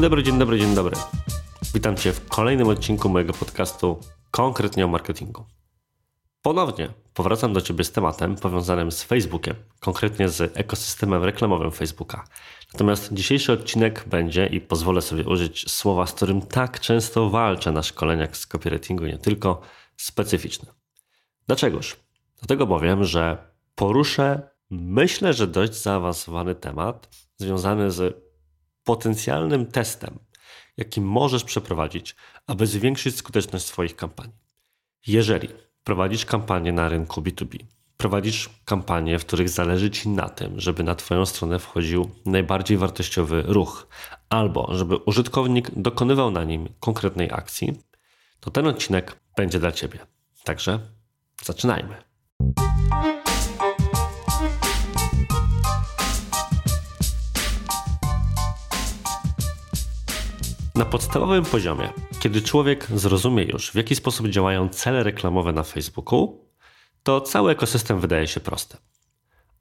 Dzień dobry, dzień dobry, dzień dobry. Witam Cię w kolejnym odcinku mojego podcastu konkretnie o marketingu. Ponownie powracam do Ciebie z tematem powiązanym z Facebookiem, konkretnie z ekosystemem reklamowym Facebooka. Natomiast dzisiejszy odcinek będzie, i pozwolę sobie użyć słowa, z którym tak często walczę na szkoleniach z copywritingu, nie tylko, specyficzny. Dlaczegoż? Dlatego bowiem, że poruszę, myślę, że dość zaawansowany temat związany z potencjalnym testem, jaki możesz przeprowadzić, aby zwiększyć skuteczność swoich kampanii. Jeżeli prowadzisz kampanię na rynku B2B, prowadzisz kampanie, w których zależy Ci na tym, żeby na Twoją stronę wchodził najbardziej wartościowy ruch, albo żeby użytkownik dokonywał na nim konkretnej akcji, to ten odcinek będzie dla Ciebie. Także zaczynajmy. Na podstawowym poziomie, kiedy człowiek zrozumie już, w jaki sposób działają cele reklamowe na Facebooku, to cały ekosystem wydaje się prosty.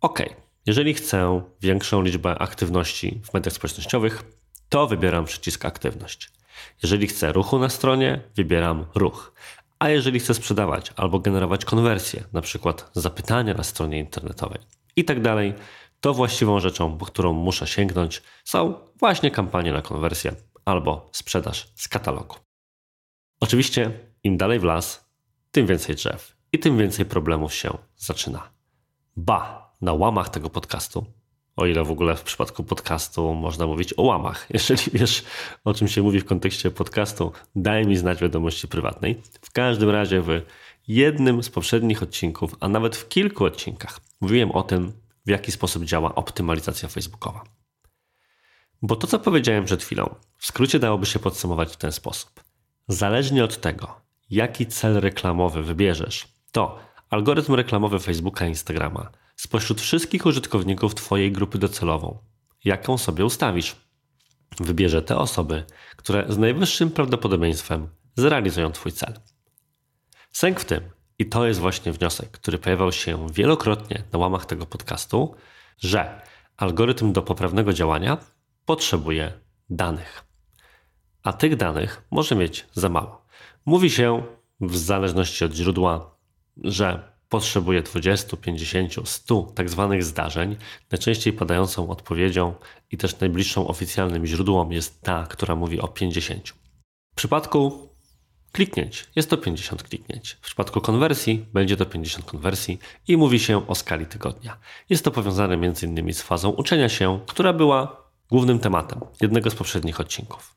Ok, jeżeli chcę większą liczbę aktywności w mediach społecznościowych, to wybieram przycisk aktywność. Jeżeli chcę ruchu na stronie, wybieram ruch. A jeżeli chcę sprzedawać albo generować konwersję, na przykład zapytania na stronie internetowej i tak dalej, to właściwą rzeczą, po którą muszę sięgnąć, są właśnie kampanie na konwersję albo sprzedaż z katalogu. Oczywiście, im dalej w las, tym więcej drzew i tym więcej problemów się zaczyna. Ba, na łamach tego podcastu, o ile w ogóle w przypadku podcastu można mówić o łamach. Jeżeli wiesz, o czym się mówi w kontekście podcastu, daj mi znać wiadomości prywatnej. W każdym razie w jednym z poprzednich odcinków, a nawet w kilku odcinkach, mówiłem o tym, w jaki sposób działa optymalizacja facebookowa. Bo to, co powiedziałem przed chwilą, w skrócie dałoby się podsumować w ten sposób. Zależnie od tego, jaki cel reklamowy wybierzesz, to algorytm reklamowy Facebooka i Instagrama spośród wszystkich użytkowników Twojej grupy docelową, jaką sobie ustawisz, wybierze te osoby, które z najwyższym prawdopodobieństwem zrealizują Twój cel. Sęk w tym, i to jest właśnie wniosek, który pojawiał się wielokrotnie na łamach tego podcastu, że algorytm do poprawnego działania potrzebuje danych. A tych danych może mieć za mało. Mówi się, w zależności od źródła, że potrzebuje 20, 50, 100 tak zwanych zdarzeń. Najczęściej padającą odpowiedzią i też najbliższą oficjalnym źródłom jest ta, która mówi o 50. W przypadku kliknięć jest to 50 kliknięć. W przypadku konwersji będzie to 50 konwersji i mówi się o skali tygodnia. Jest to powiązane m.in. z fazą uczenia się, która była głównym tematem jednego z poprzednich odcinków.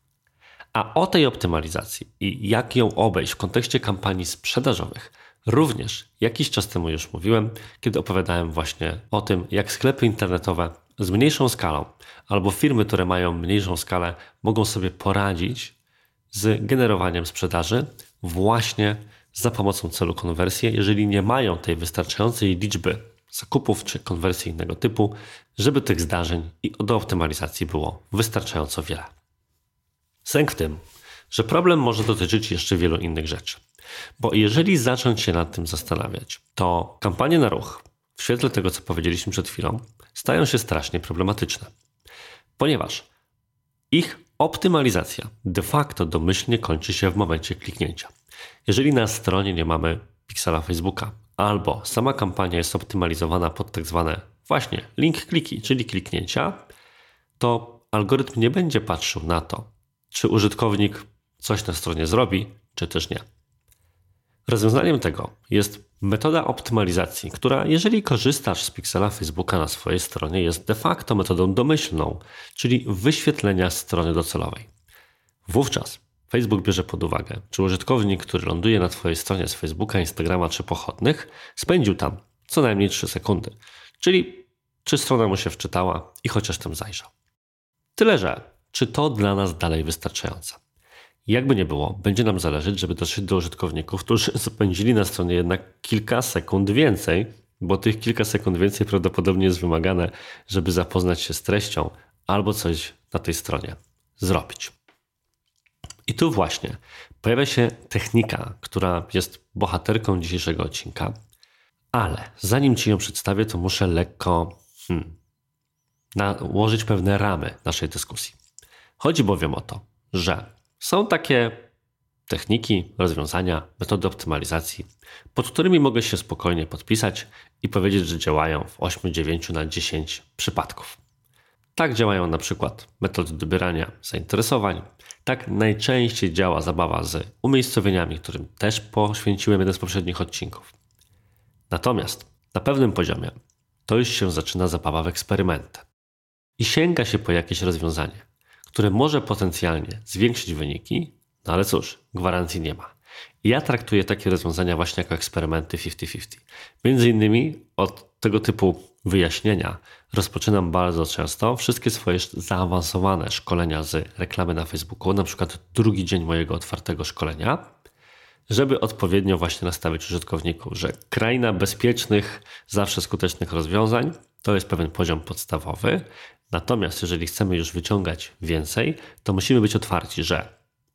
A o tej optymalizacji i jak ją obejść w kontekście kampanii sprzedażowych, również jakiś czas temu już mówiłem, kiedy opowiadałem właśnie o tym, jak sklepy internetowe z mniejszą skalą albo firmy, które mają mniejszą skalę, mogą sobie poradzić z generowaniem sprzedaży właśnie za pomocą celu konwersji, jeżeli nie mają tej wystarczającej liczby zakupów czy konwersji innego typu, żeby tych zdarzeń i do optymalizacji było wystarczająco wiele. Sęk w tym, że problem może dotyczyć jeszcze wielu innych rzeczy. Bo jeżeli zacząć się nad tym zastanawiać, to kampanie na ruch, w świetle tego, co powiedzieliśmy przed chwilą, stają się strasznie problematyczne. Ponieważ ich optymalizacja de facto domyślnie kończy się w momencie kliknięcia. Jeżeli na stronie nie mamy piksela Facebooka, albo sama kampania jest optymalizowana pod tak zwane właśnie link kliki, czyli kliknięcia, to algorytm nie będzie patrzył na to, czy użytkownik coś na stronie zrobi, czy też nie. Rozwiązaniem tego jest metoda optymalizacji, która, jeżeli korzystasz z piksela Facebooka na swojej stronie, jest de facto metodą domyślną, czyli wyświetlenia strony docelowej. Wówczas Facebook bierze pod uwagę, czy użytkownik, który ląduje na Twojej stronie z Facebooka, Instagrama czy pochodnych, spędził tam co najmniej 3 sekundy. Czyli czy strona mu się wczytała i chociaż tam zajrzał. Tyle, że czy to dla nas dalej wystarczające? Jakby nie było, będzie nam zależeć, żeby dotrzeć do użytkowników, którzy spędzili na stronie jednak kilka sekund więcej, bo tych kilka sekund więcej prawdopodobnie jest wymagane, żeby zapoznać się z treścią albo coś na tej stronie zrobić. I tu właśnie pojawia się technika, która jest bohaterką dzisiejszego odcinka, ale zanim Ci ją przedstawię, to muszę lekko hmm, nałożyć pewne ramy naszej dyskusji. Chodzi bowiem o to, że są takie techniki, rozwiązania, metody optymalizacji, pod którymi mogę się spokojnie podpisać i powiedzieć, że działają w 8, 9 na 10 przypadków. Tak działają na przykład metody dobierania zainteresowań. Tak najczęściej działa zabawa z umiejscowieniami, którym też poświęciłem jeden z poprzednich odcinków. Natomiast na pewnym poziomie to już się zaczyna zabawa w eksperymenty. I sięga się po jakieś rozwiązanie, które może potencjalnie zwiększyć wyniki, no ale cóż, gwarancji nie ma. Ja traktuję takie rozwiązania właśnie jako eksperymenty 50-50. Między innymi od tego typu wyjaśnienia rozpoczynam bardzo często wszystkie swoje zaawansowane szkolenia z reklamy na Facebooku, na przykład drugi dzień mojego otwartego szkolenia, żeby odpowiednio właśnie nastawić użytkowników, że kraina bezpiecznych, zawsze skutecznych rozwiązań to jest pewien poziom podstawowy. Natomiast jeżeli chcemy już wyciągać więcej, to musimy być otwarci, że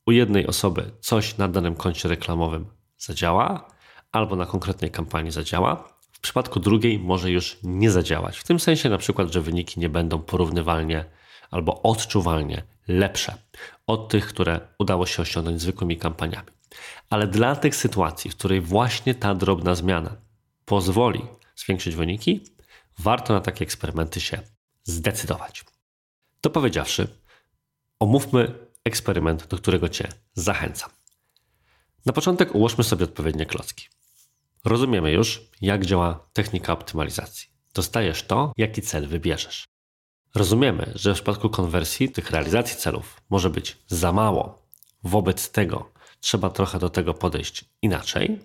u jednej osoby coś na danym koncie reklamowym zadziała, albo na konkretnej kampanii zadziała, w przypadku drugiej może już nie zadziałać. W tym sensie na przykład, że wyniki nie będą porównywalnie albo odczuwalnie lepsze od tych, które udało się osiągnąć zwykłymi kampaniami. Ale dla tych sytuacji, w której właśnie ta drobna zmiana pozwoli zwiększyć wyniki, warto na takie eksperymenty się zdecydować. To powiedziawszy, omówmy eksperyment, do którego Cię zachęcam. Na początek ułożmy sobie odpowiednie klocki. Rozumiemy już, jak działa technika optymalizacji. Dostajesz to, jaki cel wybierzesz. Rozumiemy, że w przypadku konwersji tych realizacji celów może być za mało. Wobec tego trzeba trochę do tego podejść inaczej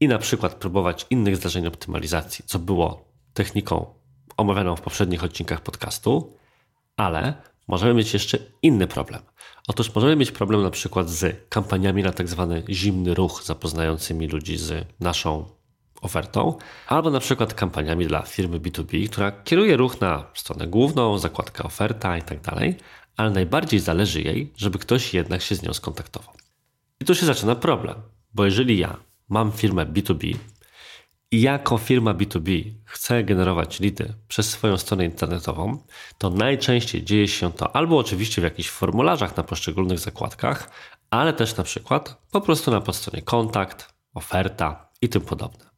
i na przykład próbować innych zdarzeń optymalizacji, co było techniką omawianą w poprzednich odcinkach podcastu, ale możemy mieć jeszcze inny problem. Otóż możemy mieć problem na przykład z kampaniami na tak zwany zimny ruch, zapoznającymi ludzi z naszą ofertą, albo na przykład kampaniami dla firmy B2B, która kieruje ruch na stronę główną, zakładkę oferta i tak ale najbardziej zależy jej, żeby ktoś jednak się z nią skontaktował. I tu się zaczyna problem, bo jeżeli ja mam firmę B2B, i jako firma B2B chce generować lidy przez swoją stronę internetową, to najczęściej dzieje się to albo oczywiście w jakichś formularzach na poszczególnych zakładkach, ale też na przykład po prostu na podstronie kontakt, oferta i tym podobne.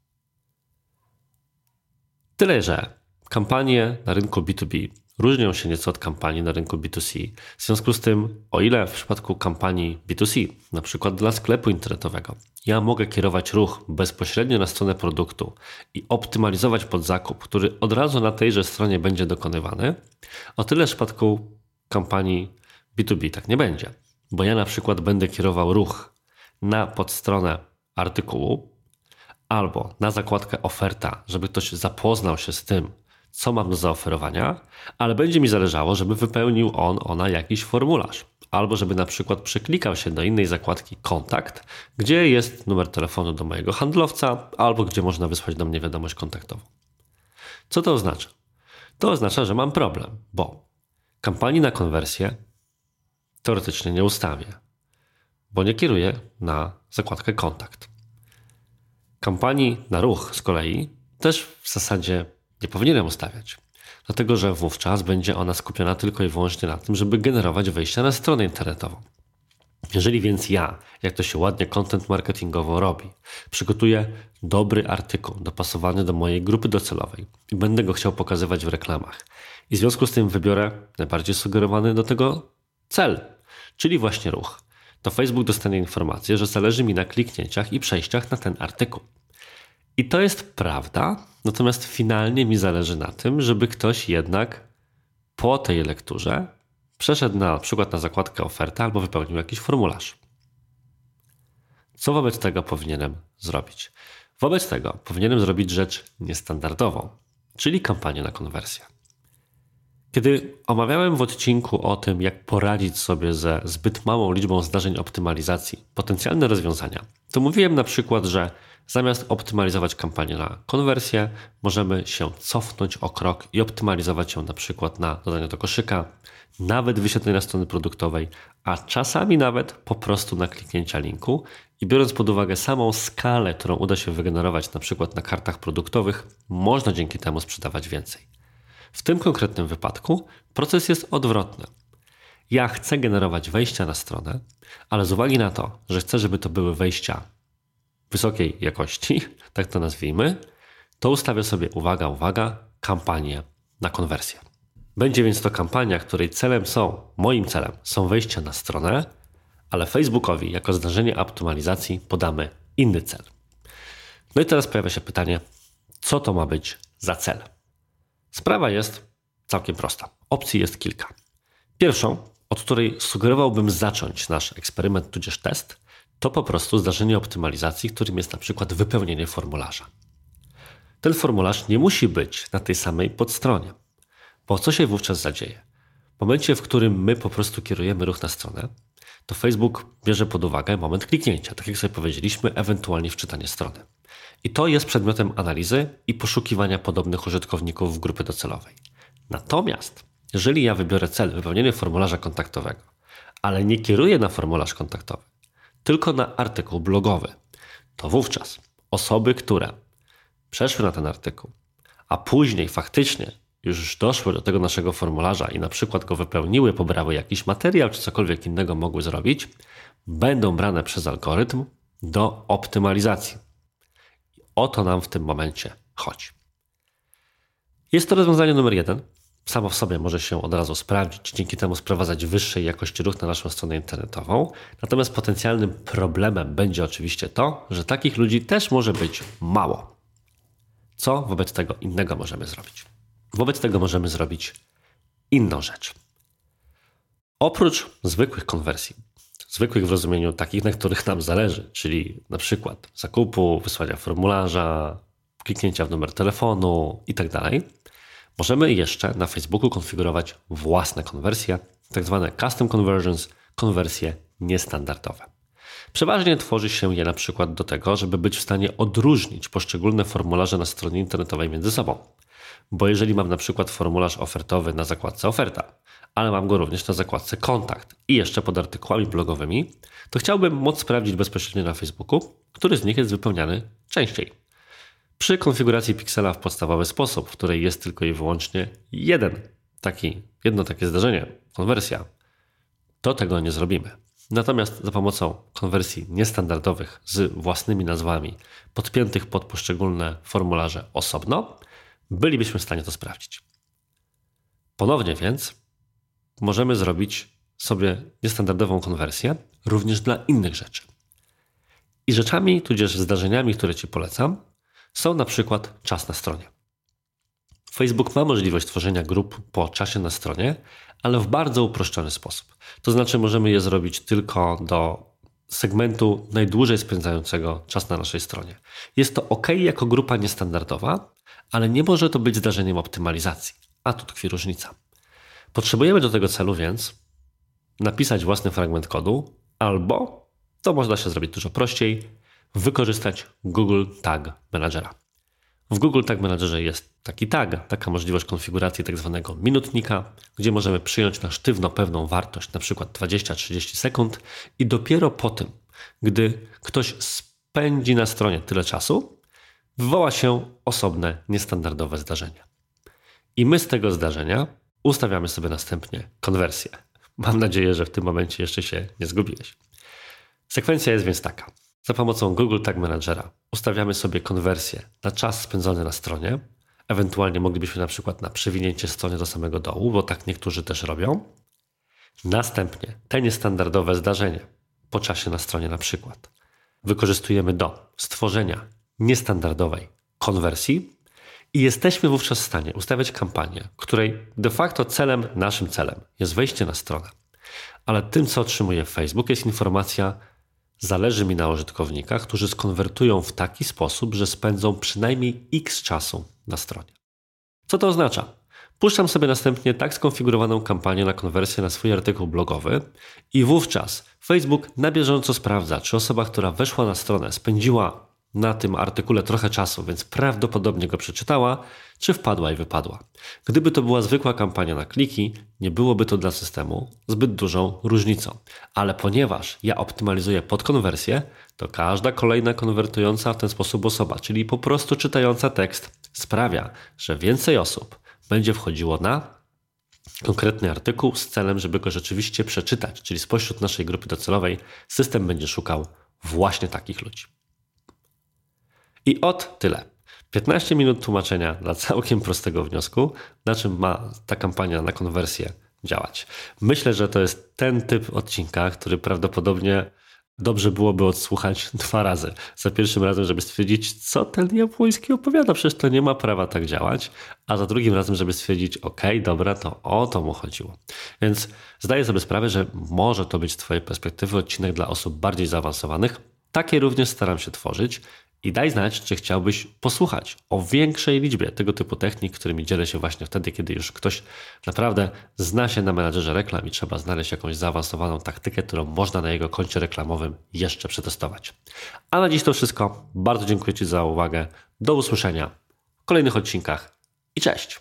Tyle, że kampanie na rynku B2B różnią się nieco od kampanii na rynku B2C. W związku z tym, o ile w przypadku kampanii B2C, na przykład dla sklepu internetowego, ja mogę kierować ruch bezpośrednio na stronę produktu i optymalizować pod zakup, który od razu na tejże stronie będzie dokonywany, o tyle w przypadku kampanii B2B tak nie będzie. Bo ja na przykład będę kierował ruch na podstronę artykułu albo na zakładkę oferta, żeby ktoś zapoznał się z tym, co mam do zaoferowania, ale będzie mi zależało, żeby wypełnił on, ona jakiś formularz. Albo żeby na przykład przeklikał się do innej zakładki kontakt, gdzie jest numer telefonu do mojego handlowca, albo gdzie można wysłać do mnie wiadomość kontaktową. Co to oznacza? To oznacza, że mam problem, bo kampanii na konwersję teoretycznie nie ustawię, bo nie kieruję na zakładkę kontakt. Kampanii na ruch z kolei też w zasadzie nie powinienem ustawiać. Dlatego, że wówczas będzie ona skupiona tylko i wyłącznie na tym, żeby generować wejścia na stronę internetową. Jeżeli więc ja, jak to się ładnie content marketingowo robi, przygotuję dobry artykuł dopasowany do mojej grupy docelowej i będę go chciał pokazywać w reklamach, i w związku z tym wybiorę najbardziej sugerowany do tego cel, czyli właśnie ruch, to Facebook dostanie informację, że zależy mi na kliknięciach i przejściach na ten artykuł. I to jest prawda, natomiast finalnie mi zależy na tym, żeby ktoś jednak po tej lekturze przeszedł na, na przykład na zakładkę oferta albo wypełnił jakiś formularz. Co wobec tego powinienem zrobić? Wobec tego powinienem zrobić rzecz niestandardową, czyli kampanię na konwersję. Kiedy omawiałem w odcinku o tym, jak poradzić sobie ze zbyt małą liczbą zdarzeń optymalizacji, potencjalne rozwiązania, to mówiłem na przykład, że Zamiast optymalizować kampanię na konwersję, możemy się cofnąć o krok i optymalizować ją na przykład na dodanie do koszyka, nawet wyświetlenia strony produktowej, a czasami nawet po prostu na kliknięcia linku. I biorąc pod uwagę samą skalę, którą uda się wygenerować na przykład na kartach produktowych, można dzięki temu sprzedawać więcej. W tym konkretnym wypadku proces jest odwrotny. ja chcę generować wejścia na stronę, ale z uwagi na to, że chcę, żeby to były wejścia wysokiej jakości, tak to nazwijmy, to ustawię sobie, uwaga, uwaga, kampanię na konwersję. Będzie więc to kampania, której celem są, moim celem są wejścia na stronę, ale Facebookowi jako zdarzenie optymalizacji podamy inny cel. No i teraz pojawia się pytanie, co to ma być za cel? Sprawa jest całkiem prosta. Opcji jest kilka. Pierwszą, od której sugerowałbym zacząć nasz eksperyment tudzież test, to po prostu zdarzenie optymalizacji, którym jest na przykład wypełnienie formularza. Ten formularz nie musi być na tej samej podstronie. Bo co się wówczas zadzieje? W momencie, w którym my po prostu kierujemy ruch na stronę, to Facebook bierze pod uwagę moment kliknięcia, tak jak sobie powiedzieliśmy, ewentualnie wczytanie strony. I to jest przedmiotem analizy i poszukiwania podobnych użytkowników w grupy docelowej. Natomiast, jeżeli ja wybiorę cel wypełnienie formularza kontaktowego, ale nie kieruję na formularz kontaktowy, tylko na artykuł blogowy, to wówczas osoby, które przeszły na ten artykuł, a później faktycznie już doszły do tego naszego formularza i na przykład go wypełniły, pobrały jakiś materiał czy cokolwiek innego mogły zrobić, będą brane przez algorytm do optymalizacji. O to nam w tym momencie chodzi. Jest to rozwiązanie numer jeden. Samo w sobie może się od razu sprawdzić, dzięki temu sprowadzać wyższej jakości ruch na naszą stronę internetową. Natomiast potencjalnym problemem będzie oczywiście to, że takich ludzi też może być mało. Co wobec tego innego możemy zrobić? Wobec tego możemy zrobić inną rzecz. Oprócz zwykłych konwersji, zwykłych w rozumieniu takich, na których nam zależy, czyli na przykład zakupu, wysłania formularza, kliknięcia w numer telefonu itd., tak możemy jeszcze na Facebooku konfigurować własne konwersje, tak zwane custom conversions, konwersje niestandardowe. Przeważnie tworzy się je na przykład do tego, żeby być w stanie odróżnić poszczególne formularze na stronie internetowej między sobą. Bo jeżeli mam na przykład formularz ofertowy na zakładce oferta, ale mam go również na zakładce kontakt i jeszcze pod artykułami blogowymi, to chciałbym móc sprawdzić bezpośrednio na Facebooku, który z nich jest wypełniany częściej. Przy konfiguracji piksela w podstawowy sposób, w której jest tylko i wyłącznie jeden taki, jedno takie zdarzenie, konwersja, to tego nie zrobimy. Natomiast za pomocą konwersji niestandardowych z własnymi nazwami, podpiętych pod poszczególne formularze osobno, bylibyśmy w stanie to sprawdzić. Ponownie więc możemy zrobić sobie niestandardową konwersję również dla innych rzeczy. I rzeczami, tudzież zdarzeniami, które Ci polecam, są na przykład czas na stronie. Facebook ma możliwość tworzenia grup po czasie na stronie, ale w bardzo uproszczony sposób. To znaczy, możemy je zrobić tylko do segmentu najdłużej spędzającego czas na naszej stronie. Jest to ok jako grupa niestandardowa, ale nie może to być zdarzeniem optymalizacji. A tu tkwi różnica. Potrzebujemy do tego celu więc napisać własny fragment kodu, albo, to można się zrobić dużo prościej, wykorzystać Google Tag Managera. W Google Tag Managerze jest taki tag, taka możliwość konfiguracji tak zwanego minutnika, gdzie możemy przyjąć na sztywno pewną wartość, przykład 20-30 sekund i dopiero po tym, gdy ktoś spędzi na stronie tyle czasu, wywoła się osobne, niestandardowe zdarzenie. I my z tego zdarzenia ustawiamy sobie następnie konwersję. Mam nadzieję, że w tym momencie jeszcze się nie zgubiłeś. Sekwencja jest więc taka. Za pomocą Google Tag Managera ustawiamy sobie konwersję na czas spędzony na stronie. Ewentualnie moglibyśmy na przykład na przewinięcie strony do samego dołu, bo tak niektórzy też robią. Następnie te niestandardowe zdarzenie po czasie na stronie na przykład wykorzystujemy do stworzenia niestandardowej konwersji i jesteśmy wówczas w stanie ustawiać kampanię, której de facto celem, naszym celem jest wejście na stronę. Ale tym, co otrzymuje Facebook, jest informacja, Zależy mi na użytkownikach, którzy skonwertują w taki sposób, że spędzą przynajmniej x czasu na stronie. Co to oznacza? Puszczam sobie następnie tak skonfigurowaną kampanię na konwersję na swój artykuł blogowy i wówczas Facebook na bieżąco sprawdza, czy osoba, która weszła na stronę, spędziła na tym artykule trochę czasu, więc prawdopodobnie go przeczytała, czy wpadła i wypadła. Gdyby to była zwykła kampania na kliki, nie byłoby to dla systemu zbyt dużą różnicą. Ale ponieważ ja optymalizuję pod konwersję, to każda kolejna konwertująca w ten sposób osoba, czyli po prostu czytająca tekst, sprawia, że więcej osób będzie wchodziło na konkretny artykuł z celem, żeby go rzeczywiście przeczytać, czyli spośród naszej grupy docelowej system będzie szukał właśnie takich ludzi. I od tyle. 15 minut tłumaczenia dla całkiem prostego wniosku, na czym ma ta kampania na konwersję działać. Myślę, że to jest ten typ odcinka, który prawdopodobnie dobrze byłoby odsłuchać dwa razy. Za pierwszym razem, żeby stwierdzić, co ten Jabłoński opowiada, przecież to nie ma prawa tak działać, a za drugim razem, żeby stwierdzić, ok, dobra, to o to mu chodziło. Więc zdaję sobie sprawę, że może to być z Twojej perspektywy odcinek dla osób bardziej zaawansowanych. Takie również staram się tworzyć i daj znać, czy chciałbyś posłuchać o większej liczbie tego typu technik, którymi dzielę się właśnie wtedy, kiedy już ktoś naprawdę zna się na menadżerze reklam i trzeba znaleźć jakąś zaawansowaną taktykę, którą można na jego koncie reklamowym jeszcze przetestować. A na dziś to wszystko. Bardzo dziękuję Ci za uwagę. Do usłyszenia w kolejnych odcinkach i cześć!